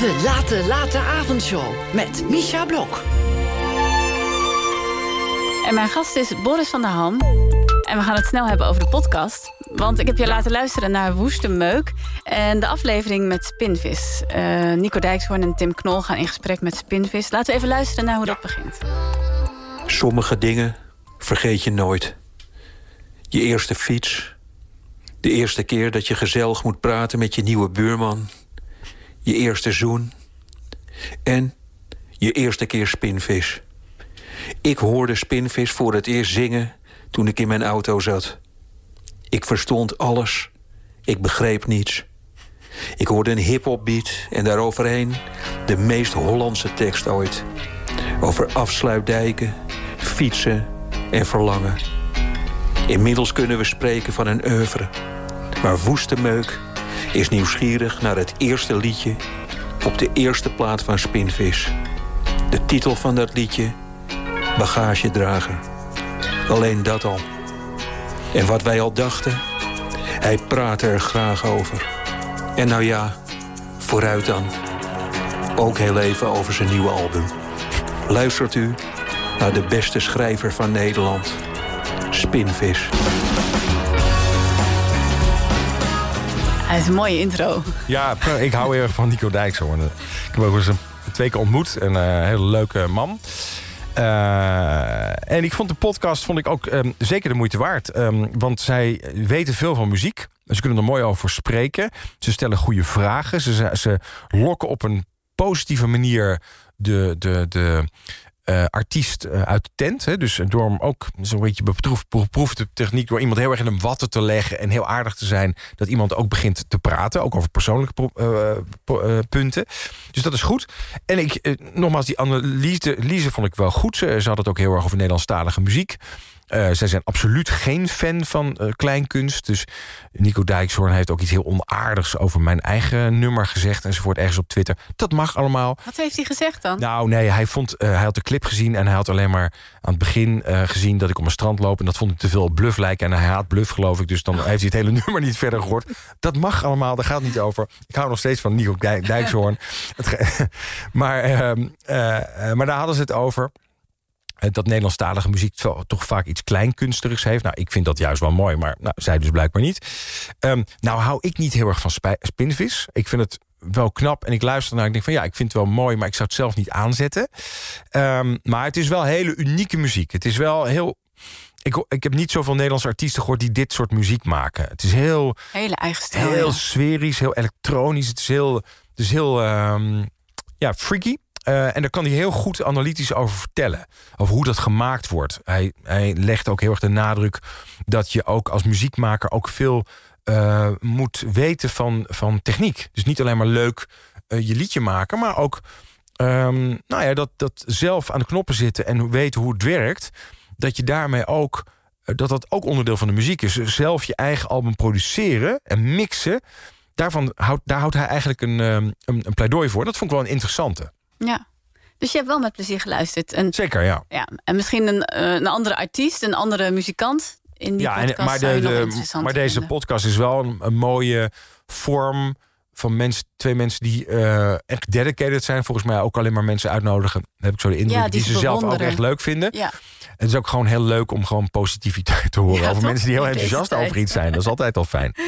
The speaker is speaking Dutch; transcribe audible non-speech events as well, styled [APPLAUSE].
De Late Late Avondshow met Misha Blok. En mijn gast is Boris van der Ham. En we gaan het snel hebben over de podcast. Want ik heb je laten luisteren naar Woeste Meuk. En de aflevering met Spinvis. Uh, Nico Dijkshoorn en Tim Knol gaan in gesprek met Spinvis. Laten we even luisteren naar hoe dat begint. Sommige dingen vergeet je nooit. Je eerste fiets. De eerste keer dat je gezellig moet praten met je nieuwe buurman. Je eerste zoen. En je eerste keer spinvis. Ik hoorde spinvis voor het eerst zingen toen ik in mijn auto zat. Ik verstond alles. Ik begreep niets. Ik hoorde een hip-hop beat en daaroverheen de meest Hollandse tekst ooit. Over afsluitdijken, fietsen en verlangen. Inmiddels kunnen we spreken van een oeuvre. Maar Woeste Meuk is nieuwsgierig naar het eerste liedje op de eerste plaat van Spinvis. De titel van dat liedje, Bagage dragen. Alleen dat al. En wat wij al dachten, hij praatte er graag over. En nou ja, vooruit dan. Ook heel even over zijn nieuwe album. Luistert u naar de beste schrijver van Nederland, Spinvis. Hij is een mooie intro. Ja, ik hou heel van Nico Dijkshoorn. Ik heb ook eens een twee keer ontmoet. Een uh, hele leuke man. Uh, en ik vond de podcast vond ik ook um, zeker de moeite waard. Um, want zij weten veel van muziek. Ze kunnen er mooi over spreken. Ze stellen goede vragen. Ze, ze lokken op een positieve manier de, de, de uh, artiest uh, uit de tent. Hè? Dus door hem ook zo'n beetje beproefde techniek... door iemand heel erg in een watten te leggen en heel aardig te zijn... dat iemand ook begint te praten, ook over persoonlijke uh, punten. Dus dat is goed. En ik, nogmaals, die analyse vond ik wel goed. Ze had het ook heel erg over Nederlandstalige muziek. Uh, zij zijn absoluut geen fan van uh, kleinkunst. Dus Nico Dijkshoorn heeft ook iets heel onaardigs over mijn eigen nummer gezegd enzovoort ergens op Twitter. Dat mag allemaal. Wat heeft hij gezegd dan? Nou, nee, hij, vond, uh, hij had de clip gezien en hij had alleen maar aan het begin gezien dat ik op mijn strand loop. En dat vond ik te veel bluff lijken. En hij haat bluff, geloof ik. Dus dan heeft hij het hele [LAUGHS] nummer niet verder gehoord. Dat mag allemaal, daar gaat het niet over. Ik hou nog steeds van Nico [LAUGHS] Dijkshoorn. [LAUGHS] maar, ehm, maar daar hadden ze het over dat Nederlandstalige muziek toch vaak iets kleinkunstigs heeft. Nou, ik vind dat juist wel mooi, maar nou, zij dus blijkbaar niet. Um, nou hou ik niet heel erg van spinvis. Ik vind het wel knap en ik luister naar en ik denk van ja, ik vind het wel mooi, maar ik zou het zelf niet aanzetten. Um, maar het is wel hele unieke muziek. Het is wel heel ik, ik heb niet zoveel Nederlandse artiesten gehoord die dit soort muziek maken. Het is heel. Hele eigen stijl. Heel sferisch, heel elektronisch. Het is heel. Het is heel. Um, ja, freaky. Uh, en daar kan hij heel goed analytisch over vertellen. Over hoe dat gemaakt wordt. Hij, hij legt ook heel erg de nadruk dat je ook als muziekmaker ook veel uh, moet weten van, van techniek. Dus niet alleen maar leuk uh, je liedje maken, maar ook um, nou ja, dat, dat zelf aan de knoppen zitten en weten hoe het werkt. Dat je daarmee ook dat dat ook onderdeel van de muziek is. Zelf je eigen album produceren en mixen. Daarvan daar houdt hij eigenlijk een, een, een pleidooi voor. Dat vond ik wel een interessante. Ja. Dus je hebt wel met plezier geluisterd. En, Zeker, ja. ja. En misschien een, eh, een andere artiest, een andere muzikant in die ja, podcast. En, maar, de, de maar deze podcast is wel een, een, mooie vorm van mensen, twee mensen die uh, echt dedicated zijn. Volgens mij ook alleen maar mensen uitnodigen. Dan heb ik zo de indruk ja, die, die ze zelf ook echt leuk vinden. Ja. Het is ook gewoon heel leuk om gewoon positiviteit te horen. Ja, over toch? mensen die heel enthousiast over iets zijn. Dat is altijd al fijn. [LAUGHS]